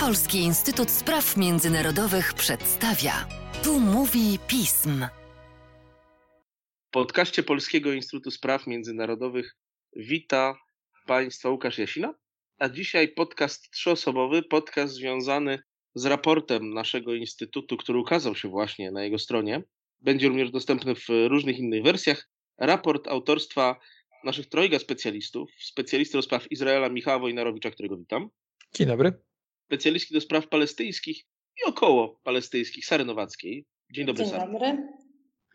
Polski Instytut Spraw Międzynarodowych przedstawia. Tu mówi pism. W podcaście Polskiego Instytutu Spraw Międzynarodowych wita Państwa Łukasz Jasina, a dzisiaj podcast trzyosobowy, podcast związany z raportem naszego instytutu, który ukazał się właśnie na jego stronie. Będzie również dostępny w różnych innych wersjach. Raport autorstwa naszych trojga specjalistów, specjalisty do spraw Izraela Michała Wojnarowicza, którego witam. Dzień dobry. Specjalistki do spraw palestyńskich i około palestyńskich, Sary Nowackiej. Dzień dobry, Dzień Sary. dobry.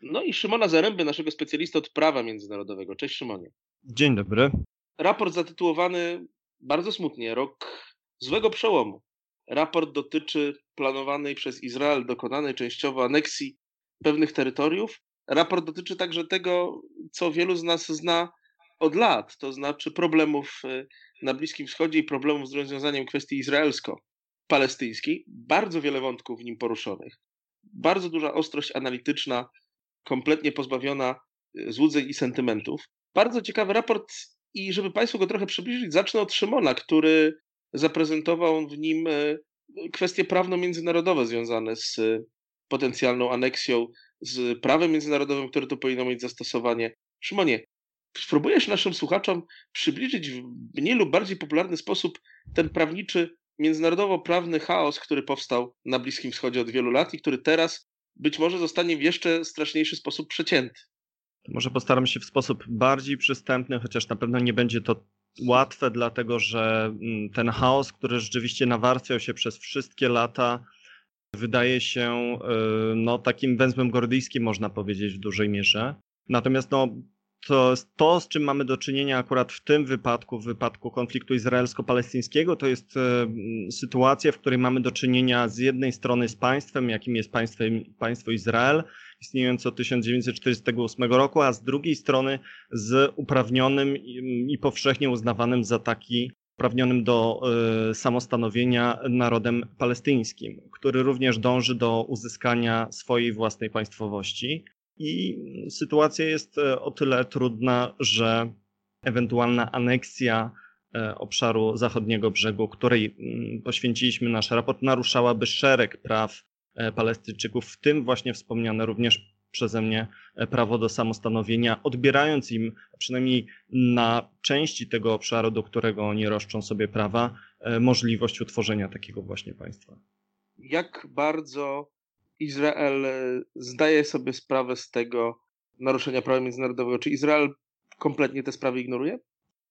No i Szymona Zaręby, naszego specjalista od prawa międzynarodowego. Cześć Szymonie. Dzień dobry. Raport zatytułowany bardzo smutnie, rok złego przełomu. Raport dotyczy planowanej przez Izrael dokonanej częściowo aneksji pewnych terytoriów. Raport dotyczy także tego, co wielu z nas zna od lat, to znaczy problemów y, na Bliskim Wschodzie i problemów z rozwiązaniem kwestii izraelsko-palestyńskiej. Bardzo wiele wątków w nim poruszonych. Bardzo duża ostrość analityczna, kompletnie pozbawiona y, złudzeń i sentymentów. Bardzo ciekawy raport i żeby Państwu go trochę przybliżyć, zacznę od Szymona, który zaprezentował w nim y, kwestie prawno-międzynarodowe związane z potencjalną aneksją, z prawem międzynarodowym, które tu powinno mieć zastosowanie. Szymonie, spróbujesz naszym słuchaczom przybliżyć w mniej lub bardziej popularny sposób ten prawniczy, międzynarodowo-prawny chaos, który powstał na Bliskim Wschodzie od wielu lat i który teraz być może zostanie w jeszcze straszniejszy sposób przecięty. Może postaram się w sposób bardziej przystępny, chociaż na pewno nie będzie to łatwe, dlatego że ten chaos, który rzeczywiście nawarstwiał się przez wszystkie lata, wydaje się no, takim węzłem gordyjskim, można powiedzieć, w dużej mierze. Natomiast no, to, to, z czym mamy do czynienia akurat w tym wypadku, w wypadku konfliktu izraelsko-palestyńskiego, to jest e, sytuacja, w której mamy do czynienia z jednej strony z państwem, jakim jest państwem, państwo Izrael, istniejące od 1948 roku, a z drugiej strony z uprawnionym i, i powszechnie uznawanym za taki uprawnionym do y, samostanowienia narodem palestyńskim, który również dąży do uzyskania swojej własnej państwowości. I sytuacja jest e, o tyle trudna, że ewentualna aneksja e, obszaru zachodniego brzegu, której mm, poświęciliśmy nasz raport, naruszałaby szereg praw e, Palestyńczyków, w tym właśnie wspomniane również przeze mnie prawo do samostanowienia, odbierając im przynajmniej na części tego obszaru, do którego oni roszczą sobie prawa, możliwość utworzenia takiego właśnie państwa. Jak bardzo Izrael e, zdaje sobie sprawę z tego naruszenia prawa międzynarodowego. Czy Izrael kompletnie te sprawy ignoruje?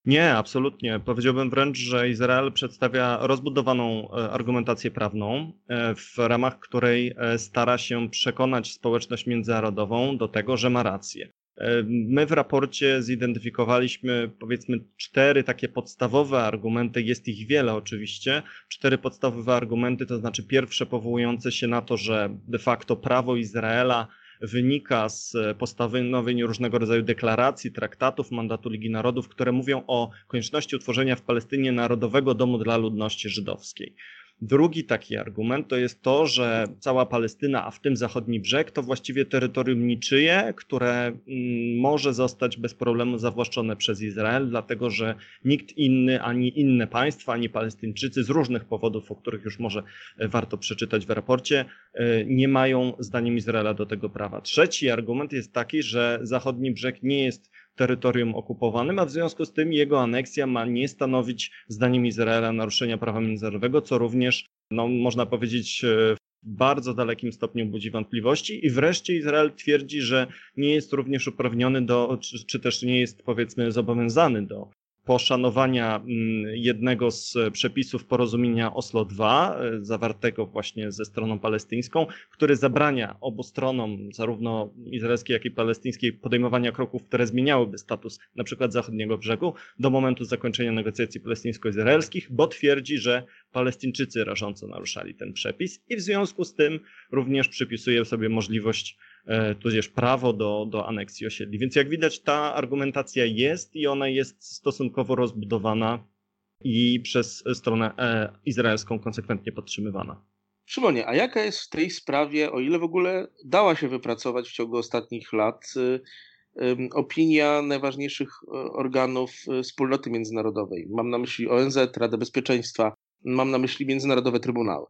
Nie, absolutnie. Powiedziałbym wręcz, że Izrael przedstawia rozbudowaną e, argumentację prawną, e, w ramach której stara się przekonać społeczność międzynarodową do tego, że ma rację. My w raporcie zidentyfikowaliśmy powiedzmy cztery takie podstawowe argumenty, jest ich wiele oczywiście, cztery podstawowe argumenty, to znaczy pierwsze powołujące się na to, że de facto prawo Izraela wynika z postanowień różnego rodzaju deklaracji, traktatów, mandatu Ligi Narodów, które mówią o konieczności utworzenia w Palestynie Narodowego Domu dla Ludności Żydowskiej. Drugi taki argument to jest to, że cała Palestyna, a w tym zachodni brzeg, to właściwie terytorium niczyje, które mm, może zostać bez problemu zawłaszczone przez Izrael, dlatego że nikt inny, ani inne państwa, ani Palestyńczycy z różnych powodów, o których już może e, warto przeczytać w raporcie, e, nie mają zdaniem Izraela do tego prawa. Trzeci argument jest taki, że zachodni brzeg nie jest terytorium okupowanym, a w związku z tym jego aneksja ma nie stanowić, zdaniem Izraela, naruszenia prawa międzynarodowego, co również, no, można powiedzieć, e, w bardzo dalekim stopniu budzi wątpliwości. I wreszcie Izrael twierdzi, że nie jest również uprawniony do, czy, czy też nie jest, powiedzmy, zobowiązany do poszanowania mm, jednego z przepisów porozumienia Oslo II, e, zawartego właśnie ze stroną palestyńską, który zabrania obu stronom, zarówno izraelskiej, jak i palestyńskiej, podejmowania kroków, które zmieniałyby status na przykład zachodniego brzegu do momentu zakończenia negocjacji palestyńsko-izraelskich, bo twierdzi, że Palestyńczycy rażąco naruszali ten przepis i w związku z tym również przypisuje sobie możliwość tudzież prawo do, do aneksji osiedli. Więc jak widać, ta argumentacja jest i ona jest stosunkowo rozbudowana i przez stronę e, izraelską konsekwentnie podtrzymywana. Szymonie, a jaka jest w tej sprawie, o ile w ogóle dała się wypracować w ciągu ostatnich lat, y, opinia najważniejszych e, organów wspólnoty międzynarodowej? Mam na myśli ONZ, Radę Bezpieczeństwa, Mam na myśli międzynarodowe trybunały.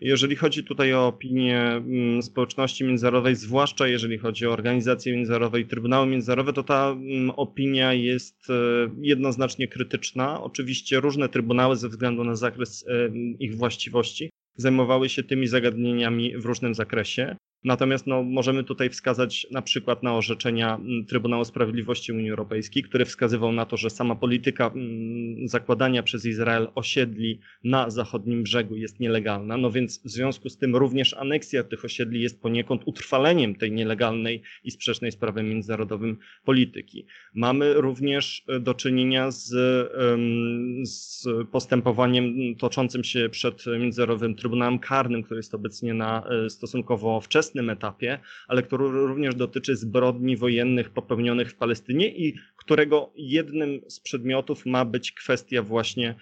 Jeżeli chodzi tutaj o opinię mm, społeczności międzynarodowej, zwłaszcza jeżeli chodzi o organizacje międzynarodowe i trybunały międzynarodowe, to ta mm, opinia jest e, jednoznacznie krytyczna. Oczywiście różne trybunały ze względu na zakres e, ich właściwości zajmowały się tymi zagadnieniami w różnym zakresie. Natomiast no, możemy tutaj wskazać na przykład na orzeczenia Trybunału Sprawiedliwości Unii Europejskiej, który wskazywał na to, że sama polityka zakładania przez Izrael osiedli na zachodnim brzegu jest nielegalna. No więc w związku z tym również aneksja tych osiedli jest poniekąd utrwaleniem tej nielegalnej i sprzecznej z prawem międzynarodowym polityki. Mamy również e, do czynienia z, z postępowaniem toczącym się przed Międzynarodowym Trybunałem Karnym, który jest obecnie na e, stosunkowo wczesnym etapie, ale który również dotyczy zbrodni wojennych popełnionych w Palestynie i którego jednym z przedmiotów ma być kwestia właśnie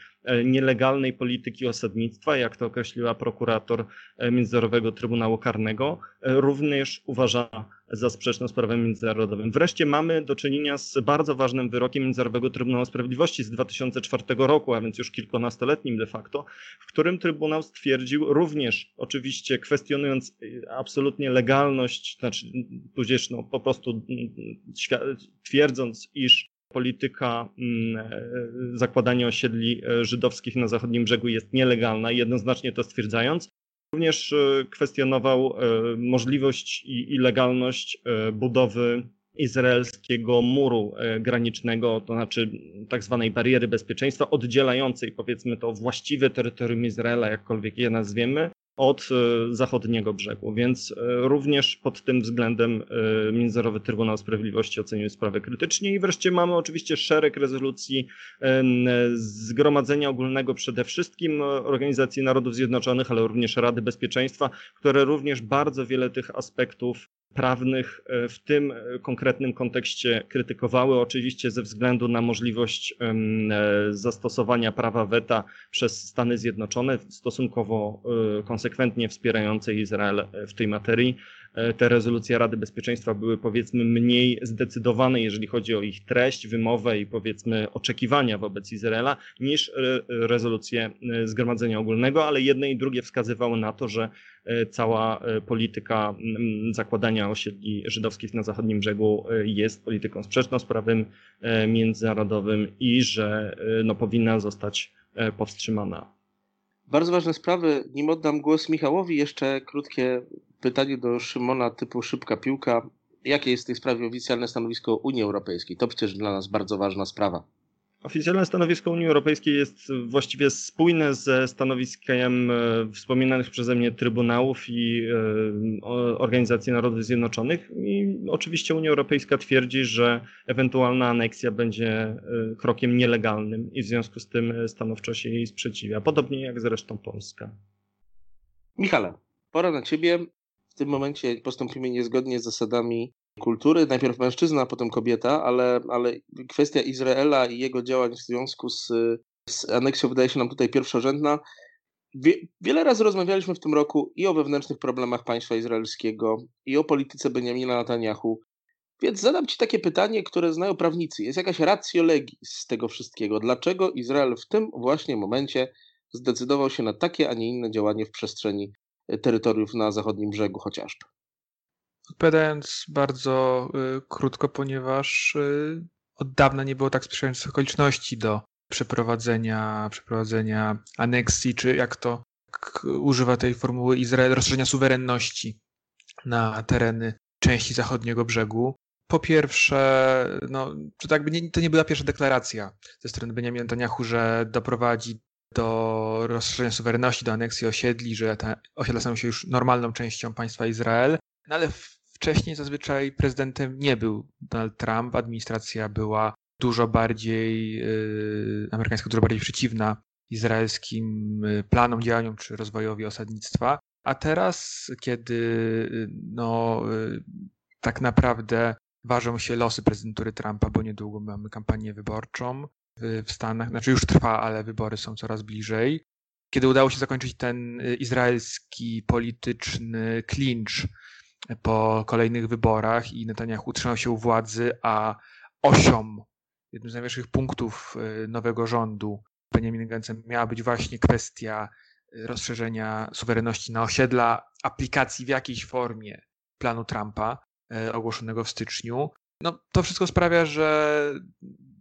nielegalnej polityki osadnictwa, jak to określiła prokurator e, Międzynarodowego Trybunału Karnego, e, również uważa za sprzeczną z prawem międzynarodowym. Wreszcie mamy do czynienia z bardzo ważnym wyrokiem Międzynarodowego Trybunału Sprawiedliwości z 2004 roku, a więc już kilkunastoletnim de facto, w którym Trybunał stwierdził, również oczywiście kwestionując absolutnie legalność, znaczy tudzież no, po prostu twierdząc, iż polityka mm, e, zakładania osiedli e, żydowskich na zachodnim brzegu jest nielegalna, jednoznacznie to stwierdzając. Również e, kwestionował możliwość i legalność budowy izraelskiego muru granicznego, to znaczy tak zwanej bariery bezpieczeństwa, oddzielającej powiedzmy to właściwe terytorium Izraela, jakkolwiek je nazwiemy, od e, zachodniego brzegu, więc e, również pod tym względem e, Międzynarodowy Trybunał Sprawiedliwości ocenił sprawę krytycznie i wreszcie mamy oczywiście szereg rezolucji Zgromadzenia Ogólnego przede wszystkim Organizacji Narodów Zjednoczonych, ale również Rady Bezpieczeństwa, które również bardzo wiele tych aspektów prawnych w tym konkretnym kontekście krytykowały, oczywiście ze względu na możliwość zastosowania prawa weta przez Stany Zjednoczone stosunkowo konsekwentnie wspierającej Izrael w tej materii. E, te rezolucje Rady Bezpieczeństwa były powiedzmy mniej zdecydowane, jeżeli chodzi o ich treść, wymowę i powiedzmy oczekiwania wobec Izraela, niż e, rezolucje e, Zgromadzenia Ogólnego, ale jedne i drugie wskazywały na to, że cała polityka zakładania osiedli żydowskich na zachodnim brzegu jest polityką sprzeczną z prawem międzynarodowym i że no, powinna zostać powstrzymana. Bardzo ważne sprawy. Nim oddam głos Michałowi, jeszcze krótkie pytanie do Szymona typu szybka piłka. Jakie jest w tej sprawie oficjalne stanowisko Unii Europejskiej? To przecież dla nas bardzo ważna sprawa. Oficjalne stanowisko Unii Europejskiej jest właściwie spójne ze stanowiskiem e, wspominanych przeze mnie Trybunałów i e, Organizacji Narodów Zjednoczonych. I oczywiście Unia Europejska twierdzi, że ewentualna aneksja będzie e, krokiem nielegalnym i w związku z tym stanowczo się jej sprzeciwia, podobnie jak zresztą Polska. Michale, pora na ciebie. W tym momencie postąpimy niezgodnie z zasadami kultury, najpierw mężczyzna, potem kobieta, ale, ale kwestia Izraela i jego działań w związku z, z aneksją wydaje się nam tutaj pierwszorzędna. Wie, wiele razy rozmawialiśmy w tym roku i o wewnętrznych problemach państwa izraelskiego, i o polityce Benjamina Netanyahu. Więc zadam Ci takie pytanie, które znają prawnicy. Jest jakaś ratio z tego wszystkiego. Dlaczego Izrael w tym właśnie momencie zdecydował się na takie, a nie inne działanie w przestrzeni terytoriów na zachodnim brzegu chociażby? Odpowiadając bardzo y, krótko, ponieważ y, od dawna nie było tak sprzyjających okoliczności do przeprowadzenia, przeprowadzenia aneksji, czy jak to jak używa tej formuły Izrael, rozszerzenia suwerenności na tereny części zachodniego brzegu. Po pierwsze, no, to, tak nie, to nie była pierwsza deklaracja ze strony Benjamin Netanyahu, że doprowadzi do rozszerzenia suwerenności, do aneksji osiedli, że te osiedla staną się już normalną częścią państwa Izrael. No ale wcześniej zazwyczaj prezydentem nie był Donald Trump, administracja była dużo bardziej, yy, amerykańska dużo bardziej przeciwna izraelskim y, planom, działaniom czy rozwojowi osadnictwa. A teraz, kiedy y, no, yy, tak naprawdę ważą się losy prezydentury Trumpa, bo niedługo mamy kampanię wyborczą w, Stanach, znaczy już trwa, ale wybory są coraz bliżej. Kiedy udało się zakończyć ten izraelski polityczny klincz po kolejnych wyborach i Netanyahu utrzymał się u władzy, a osią, jednym z najważniejszych punktów y, nowego rządu Benjamin Gancem miała być właśnie kwestia rozszerzenia suwerenności na osiedla, aplikacji w jakiejś formie planu Trumpa ogłoszonego w styczniu. No, to wszystko sprawia, że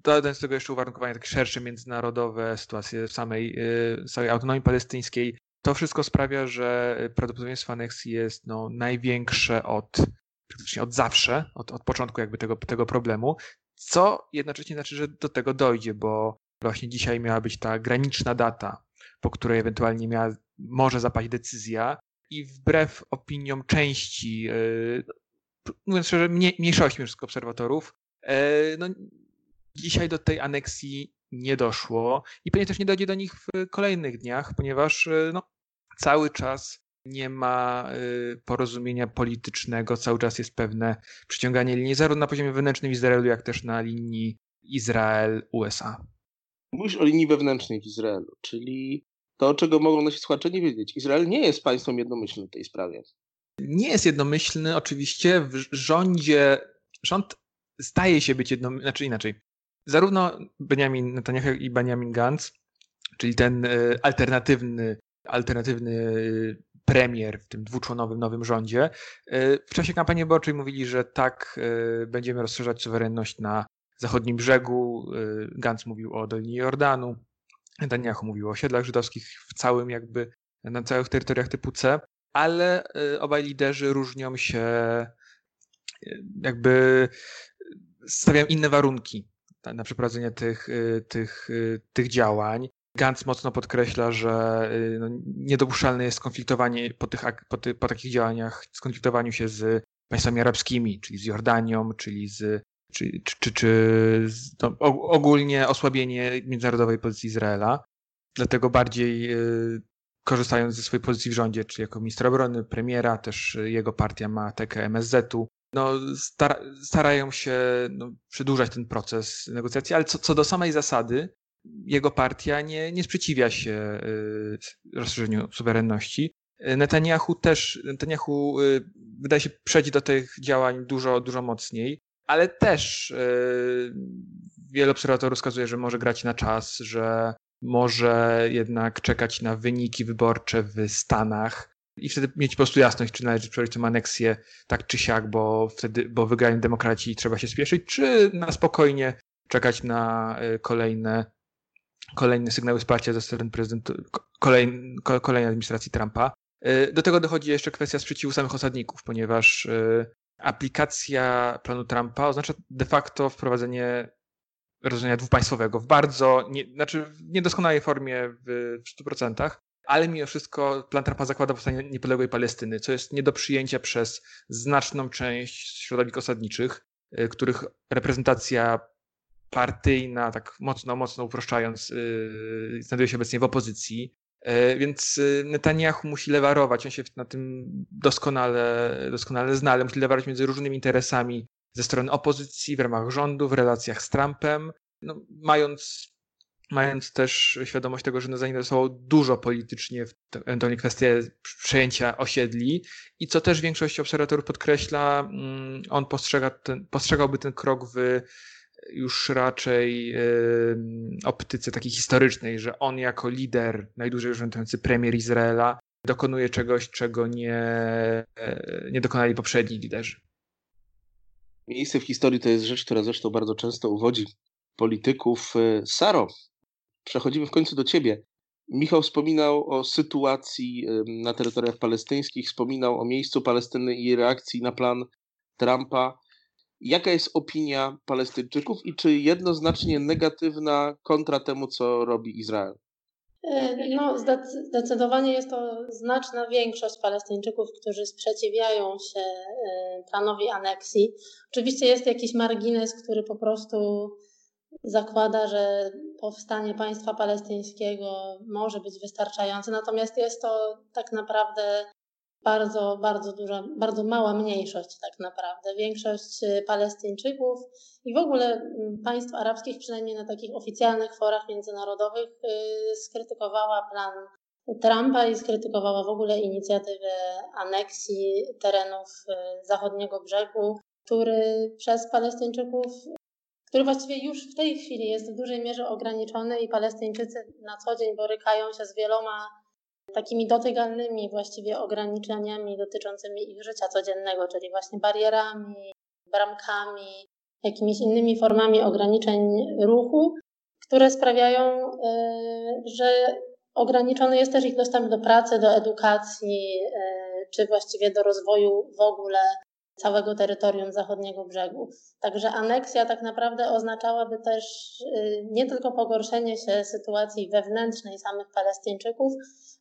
dodając do tego jeszcze uwarunkowania takie szersze międzynarodowe, sytuacje w samej, samej autonomii palestyńskiej, to wszystko sprawia, że prawdopodobieństwo aneksji jest no, największe od, od zawsze, od, od początku jakby tego, tego problemu, co jednocześnie znaczy, że do tego dojdzie, bo właśnie dzisiaj miała być ta graniczna data, po której ewentualnie miała, może zapaść decyzja i wbrew opiniom części, yy, mówiąc szczerze, mniejszości wszystkich obserwatorów, yy, no, dzisiaj do tej aneksji nie doszło i pewnie też nie dojdzie do nich w kolejnych dniach, ponieważ yy, no, cały czas nie ma porozumienia politycznego, cały czas jest pewne przyciąganie linii zarówno na poziomie wewnętrznym Izraelu, jak też na linii Izrael-USA. Mówisz o linii wewnętrznej w Izraelu, czyli to, czego mogą nasi słuchacze nie wiedzieć. Izrael nie jest państwem jednomyślnym w tej sprawie. Nie jest jednomyślny, oczywiście. W rządzie, rząd staje się być jednomyślny, znaczy inaczej. Zarówno Benjamin Netanyahu i Benjamin Gantz, czyli ten e, alternatywny, alternatywny premier w tym dwuczłonowym nowym rządzie, e, w czasie kampanii wyborczej mówili, że tak, e, będziemy rozszerzać suwerenność na zachodnim brzegu. Gantz mówił o Dolinie Jordanu, Netanyahu mówił o osiedlach żydowskich w całym jakby, na całych terytoriach typu C, ale obaj liderzy różnią się jakby stawiają inne warunki na przeprowadzenie tych, y, tych, tych działań. Gantz mocno podkreśla, że no, niedopuszczalne jest skonfliktowanie po, tych, po, ty, po takich działaniach, skonfliktowaniu się z państwami arabskimi, czyli z Jordanią, czyli z czy, czy, czy no, ogólnie osłabienie międzynarodowej pozycji Izraela. Dlatego bardziej y, korzystając ze swojej pozycji w rządzie, czy jako ministra obrony, premiera, też jego partia ma tekę MSZ-u, no, starają się no, przedłużać ten proces negocjacji, ale co, co do samej zasady, jego partia nie, nie sprzeciwia się y, rozszerzeniu suwerenności. Netanyahu też, Netanyahu y, wydaje się przejść do tych działań dużo, dużo mocniej ale też wiele obserwatorów wskazuje, że może grać na czas, że może jednak czekać na wyniki wyborcze w Stanach i wtedy mieć po prostu jasność, czy należy przeprowadzić tę aneksję tak czy siak, bo wtedy, bo wygrają demokraci i trzeba się spieszyć, czy na spokojnie czekać na y, kolejne, kolejne sygnały wsparcia ze strony prezydenta, kolej, kolejnej administracji Trumpa. Y, do tego dochodzi jeszcze kwestia sprzeciwu samych osadników, ponieważ y, aplikacja planu Trumpa oznacza de facto wprowadzenie rozwiązania dwupaństwowego w bardzo, nie, znaczy w niedoskonałej formie w 100%, ale mimo wszystko plan Trumpa zakłada powstanie niepodległej Palestyny, co jest nie do przyjęcia przez znaczną część środowisk osadniczych, y, których reprezentacja partyjna, tak mocno, mocno uproszczając, yy, znajduje się obecnie w opozycji. E, więc y, Netanyahu musi lewarować, on się na tym doskonale, doskonale zna, ale musi lewarować między różnymi interesami ze strony opozycji, w ramach rządu, w relacjach z Trumpem, no, mając, mając też świadomość tego, że no, zainteresował dużo politycznie w ewentualnie kwestię przejęcia osiedli i co też większość obserwatorów podkreśla, mm, on postrzega ten, postrzegałby ten krok w już raczej optyce takiej historycznej, że on jako lider, najdłużej rządzący premier Izraela, dokonuje czegoś, czego nie, e, nie dokonali poprzedni liderzy. Miejsce w historii to jest rzecz, która zresztą bardzo często uwodzi polityków. E, Saro, przechodzimy w końcu do ciebie. Michał wspominał o sytuacji na terytoriach palestyńskich, wspominał o miejscu Palestyny i reakcji na plan Trumpa. Jaka jest opinia Palestyńczyków i czy jednoznacznie negatywna kontra temu, co robi Izrael? E, no, zdecydowanie jest to znaczna większość Palestyńczyków, którzy sprzeciwiają się e, planowi aneksji. Oczywiście jest jakiś margines, który po prostu zakłada, że powstanie państwa palestyńskiego może być wystarczające, natomiast jest to tak naprawdę bardzo, bardzo duża, bardzo mała mniejszość tak naprawdę. Większość y, Palestyńczyków i w ogóle mm, państw arabskich, przynajmniej na takich oficjalnych forach międzynarodowych, y, skrytykowała plan Trumpa i skrytykowała w ogóle inicjatywę aneksji terenów y, zachodniego brzegu, który przez Palestyńczyków który właściwie już w tej chwili jest w dużej mierze ograniczony i Palestyńczycy na co dzień borykają się z wieloma takimi dotykalnymi właściwie ograniczeniami dotyczącymi ich życia codziennego, czyli właśnie barierami, bramkami, jakimiś innymi formami ograniczeń ruchu, które sprawiają, y, że ograniczony jest też ich dostęp do pracy, do edukacji, y, czy właściwie do rozwoju w ogóle całego terytorium zachodniego brzegu. Także aneksja tak naprawdę oznaczałaby też y, nie tylko pogorszenie się sytuacji wewnętrznej samych Palestyńczyków,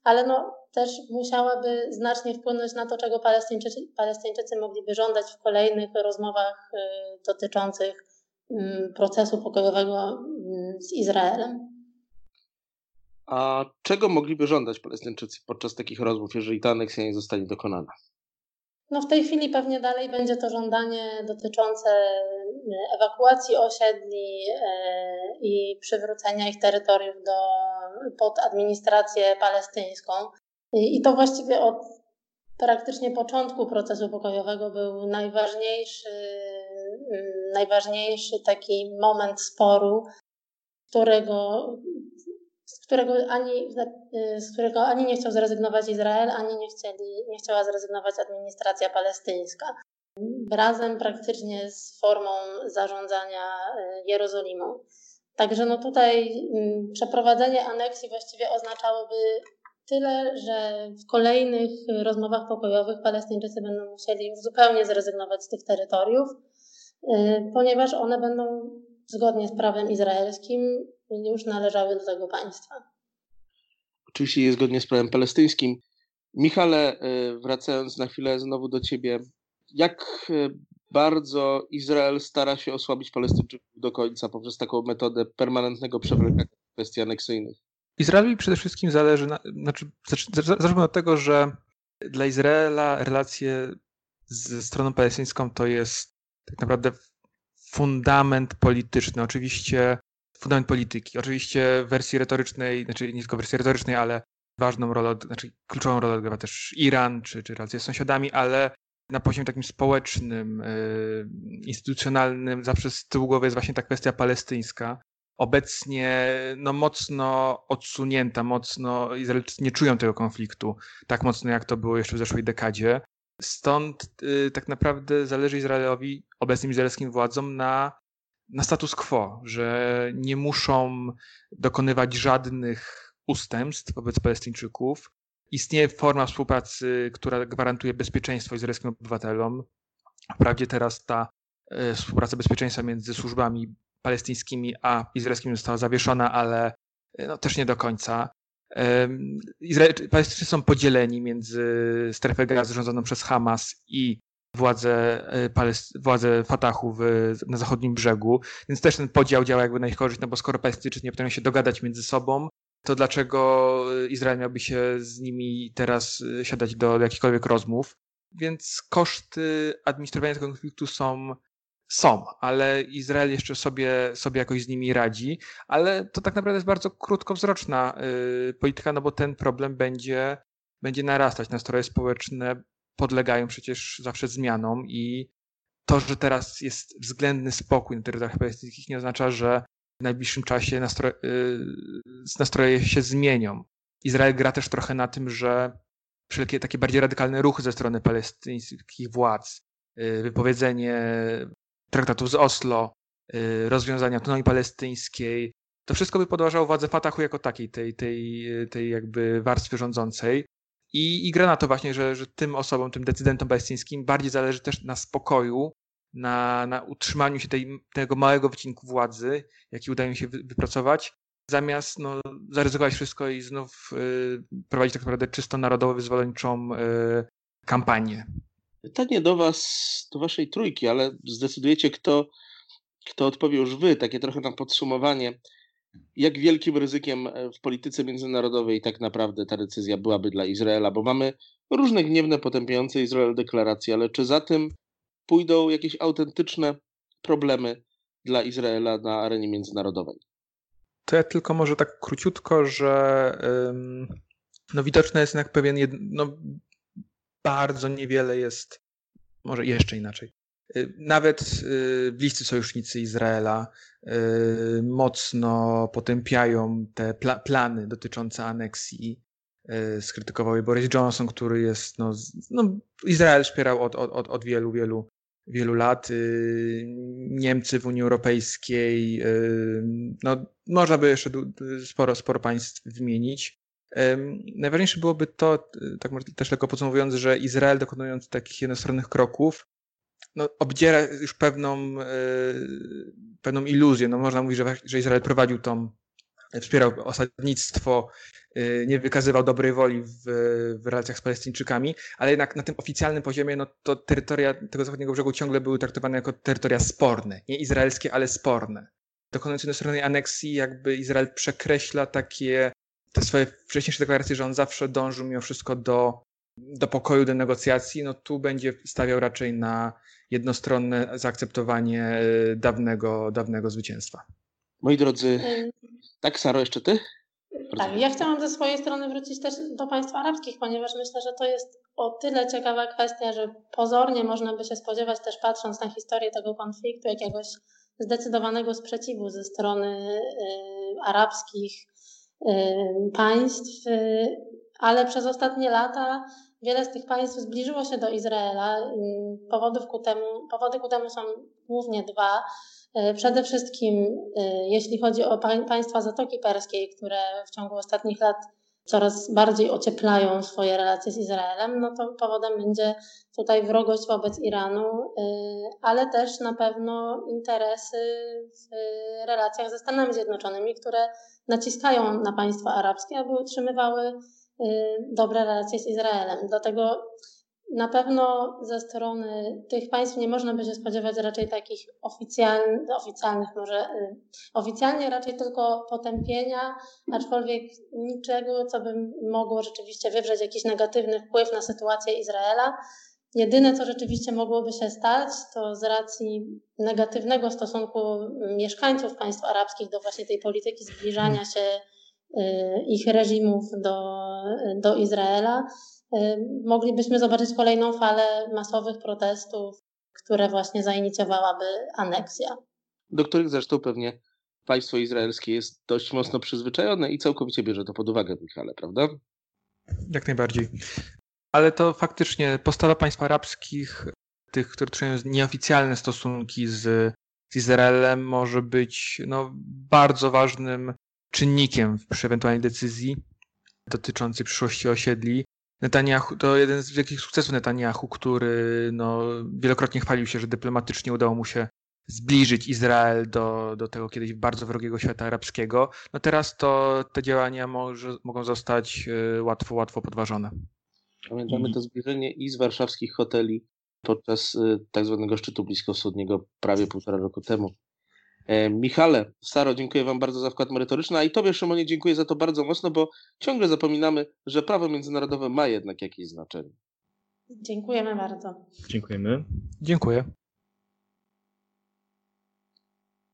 ale no, też musiałaby znacznie wpłynąć na to, czego Palestyńczycy, Palestyńczycy mogliby żądać w kolejnych rozmowach y, dotyczących mm, procesu pokojowego mm, z Izraelem. A czego mogliby żądać Palestyńczycy podczas takich rozmów, jeżeli ta aneksja nie zostanie dokonana? No w tej chwili pewnie dalej będzie to żądanie dotyczące y, ewakuacji osiedli y, i przywrócenia ich terytoriów do, pod administrację palestyńską. I to właściwie od praktycznie początku procesu pokojowego był najważniejszy, y, najważniejszy taki moment sporu, którego, którego ani, z którego ani nie chciał zrezygnować Izrael, ani nie, chcieli, nie chciała zrezygnować administracja palestyńska. Razem praktycznie z formą zarządzania y, Jerozolimą. Także no tutaj mm, przeprowadzenie aneksji właściwie oznaczałoby tyle, że w kolejnych rozmowach pokojowych Palestyńczycy będą musieli już zupełnie zrezygnować z tych terytoriów, y, ponieważ one będą zgodnie z prawem izraelskim już należały do tego państwa. Oczywiście jest zgodnie z prawem palestyńskim. Michale, y, wracając na chwilę znowu do ciebie, jak y, bardzo Izrael stara się osłabić Palestyńczyków do końca poprzez taką metodę permanentnego przewlekania kwestii aneksyjnych? Izraelowi przede wszystkim zależy, na, znaczy, zacznijmy od tego, że dla Izraela relacje ze stroną palestyńską to jest tak naprawdę fundament polityczny. Oczywiście fundament polityki. Oczywiście w wersji retorycznej, znaczy nie tylko wersji retorycznej, ale ważną rolę, znaczy kluczową rolę odgrywa też Iran, czy, czy relacje z sąsiadami, ale na poziomie takim społecznym, yy, instytucjonalnym zawsze z tyłu głowy jest właśnie ta kwestia palestyńska. Obecnie no, mocno odsunięta, mocno Izraelczycy nie czują tego konfliktu tak mocno, jak to było jeszcze w zeszłej dekadzie. Stąd yy, tak naprawdę zależy Izraelowi, obecnym izraelskim władzom na na status quo, że nie muszą dokonywać żadnych ustępstw wobec Palestyńczyków. Istnieje forma współpracy, która gwarantuje bezpieczeństwo izraelskim obywatelom. Wprawdzie teraz ta e, współpraca bezpieczeństwa między służbami palestyńskimi a izraelskimi została zawieszona, ale e, no, też nie do końca. Izrael, Palestyńczycy są podzieleni między strefę gazy rządzoną przez Hamas i władze, y, władze Fatahu w, na zachodnim brzegu, więc też ten podział działa jakby na ich korzyść, no bo skoro Palestyńczycy nie potrafią się dogadać między sobą, to dlaczego Izrael miałby się z nimi teraz y, siadać do, jakichkolwiek rozmów? Więc koszty administrowania tego konfliktu są, są, ale Izrael jeszcze sobie, sobie jakoś z nimi radzi, ale to tak naprawdę jest bardzo krótkowzroczna y, polityka, no bo ten problem będzie, będzie narastać. Nastroje społeczne podlegają przecież zawsze zmianom i to, że teraz jest względny spokój na terytoriach palestyńskich nie oznacza, że w najbliższym czasie nastroje, nastroje się zmienią. Izrael gra też trochę na tym, że wszelkie takie bardziej radykalne ruchy ze strony palestyńskich władz, y, wypowiedzenie traktatów z Oslo, y, rozwiązania autonomii palestyńskiej, to wszystko by podważało władzę Fatahu jako takiej, tej, tej, tej jakby warstwy rządzącej. I, i gra na to właśnie, że, że tym osobom, tym decydentom palestyńskim bardziej zależy też na spokoju, na, na utrzymaniu się tej, tego małego wycinku władzy, jaki udaje im się wypracować, zamiast no, zaryzykować wszystko i znów y, prowadzić tak naprawdę czysto narodowo-wyzwoleńczą y, kampanię. Pytanie do Was, do Waszej trójki, ale zdecydujecie, kto, kto odpowie już Wy, takie trochę na podsumowanie jak wielkim ryzykiem e, w polityce międzynarodowej tak naprawdę ta decyzja byłaby dla Izraela, bo mamy różne gniewne, potępiające Izrael deklaracje, ale czy za tym pójdą jakieś autentyczne problemy dla Izraela na arenie międzynarodowej? To ja tylko może tak króciutko, że no widoczne jest jednak pewien, no bardzo niewiele jest, może jeszcze inaczej. Nawet bliscy sojusznicy Izraela mocno potępiają te pla plany dotyczące aneksji. Skrytykował je Boris Johnson, który jest, no, no Izrael wspierał od, od, od wielu, wielu, wielu lat. Niemcy w Unii Europejskiej, no, można by jeszcze sporo, sporo państw wymienić. Najważniejsze byłoby to, tak też lekko podsumowując, że Izrael dokonując takich jednostronnych kroków, no, obdziera już pewną, e, pewną iluzję. No, można mówić, że, że Izrael prowadził tą, wspierał osadnictwo, e, nie wykazywał dobrej woli w, w relacjach z Palestyńczykami, ale jednak na tym oficjalnym poziomie no, to terytoria tego zachodniego brzegu ciągle były traktowane jako terytoria sporne. Nie izraelskie, ale sporne. Dokonując jednostronnej aneksji, jakby Izrael przekreśla takie te swoje wcześniejsze deklaracje, że on zawsze dążył mimo wszystko do, do pokoju, do negocjacji, no tu będzie stawiał raczej na jednostronne zaakceptowanie e, dawnego, dawnego zwycięstwa. Moi drodzy, tak Saro, jeszcze ty? Tak, ja chciałam ze swojej strony wrócić też do państw arabskich, ponieważ myślę, że to jest o tyle ciekawa kwestia, że pozornie można by się spodziewać też patrząc na historię tego konfliktu jakiegoś zdecydowanego sprzeciwu ze strony y, arabskich y, państw, y, ale przez ostatnie lata wiele z tych państw zbliżyło się do Izraela. Powodów ku temu, powody ku temu są głównie dwa. Przede wszystkim, jeśli chodzi o państwa Zatoki Perskiej, które w ciągu ostatnich lat coraz bardziej ocieplają swoje relacje z Izraelem, no to powodem będzie tutaj wrogość wobec Iranu, y, ale też na pewno interesy w relacjach ze Stanami Zjednoczonymi, które naciskają na państwa arabskie, aby utrzymywały y, dobre relacje z Izraelem. Dlatego na pewno ze strony tych państw nie można by się spodziewać raczej takich oficjalnych, oficjalnych może y, oficjalnie raczej tylko potępienia, aczkolwiek niczego, co by mogło rzeczywiście wywrzeć jakiś negatywny wpływ na sytuację Izraela. Jedyne, co rzeczywiście mogłoby się stać, to z racji negatywnego stosunku mieszkańców państw arabskich do właśnie tej polityki zbliżania się y, ich reżimów do, do Izraela, moglibyśmy zobaczyć kolejną falę masowych protestów, które właśnie zainicjowałaby aneksja. Do których zresztą pewnie państwo izraelskie jest dość mocno przyzwyczajone i całkowicie bierze to pod uwagę, Michale, prawda? Jak najbardziej. Ale to faktycznie postawa państw arabskich, tych, które trzymają nieoficjalne stosunki z, z Izraelem, może być no, bardzo ważnym czynnikiem przy ewentualnej decyzji dotyczącej przyszłości osiedli. Netanyahu, to jeden z wielkich sukcesów Netanyahu, który no, wielokrotnie chwalił się, że dyplomatycznie udało mu się zbliżyć Izrael do, do tego kiedyś bardzo wrogiego świata arabskiego. No teraz to te działania może, mogą zostać y, łatwo, łatwo podważone. Pamiętamy to zbliżenie i z warszawskich hoteli podczas y, tak zwanego szczytu bliskowschodniego prawie półtora roku temu. E, Michale, Saro, dziękuję Wam bardzo za wkład merytoryczny, a i Tobie, Szymonie, dziękuję za to bardzo mocno, bo ciągle zapominamy, że prawo międzynarodowe ma jednak jakieś znaczenie. Dziękujemy bardzo. Dziękujemy. Dziękuję.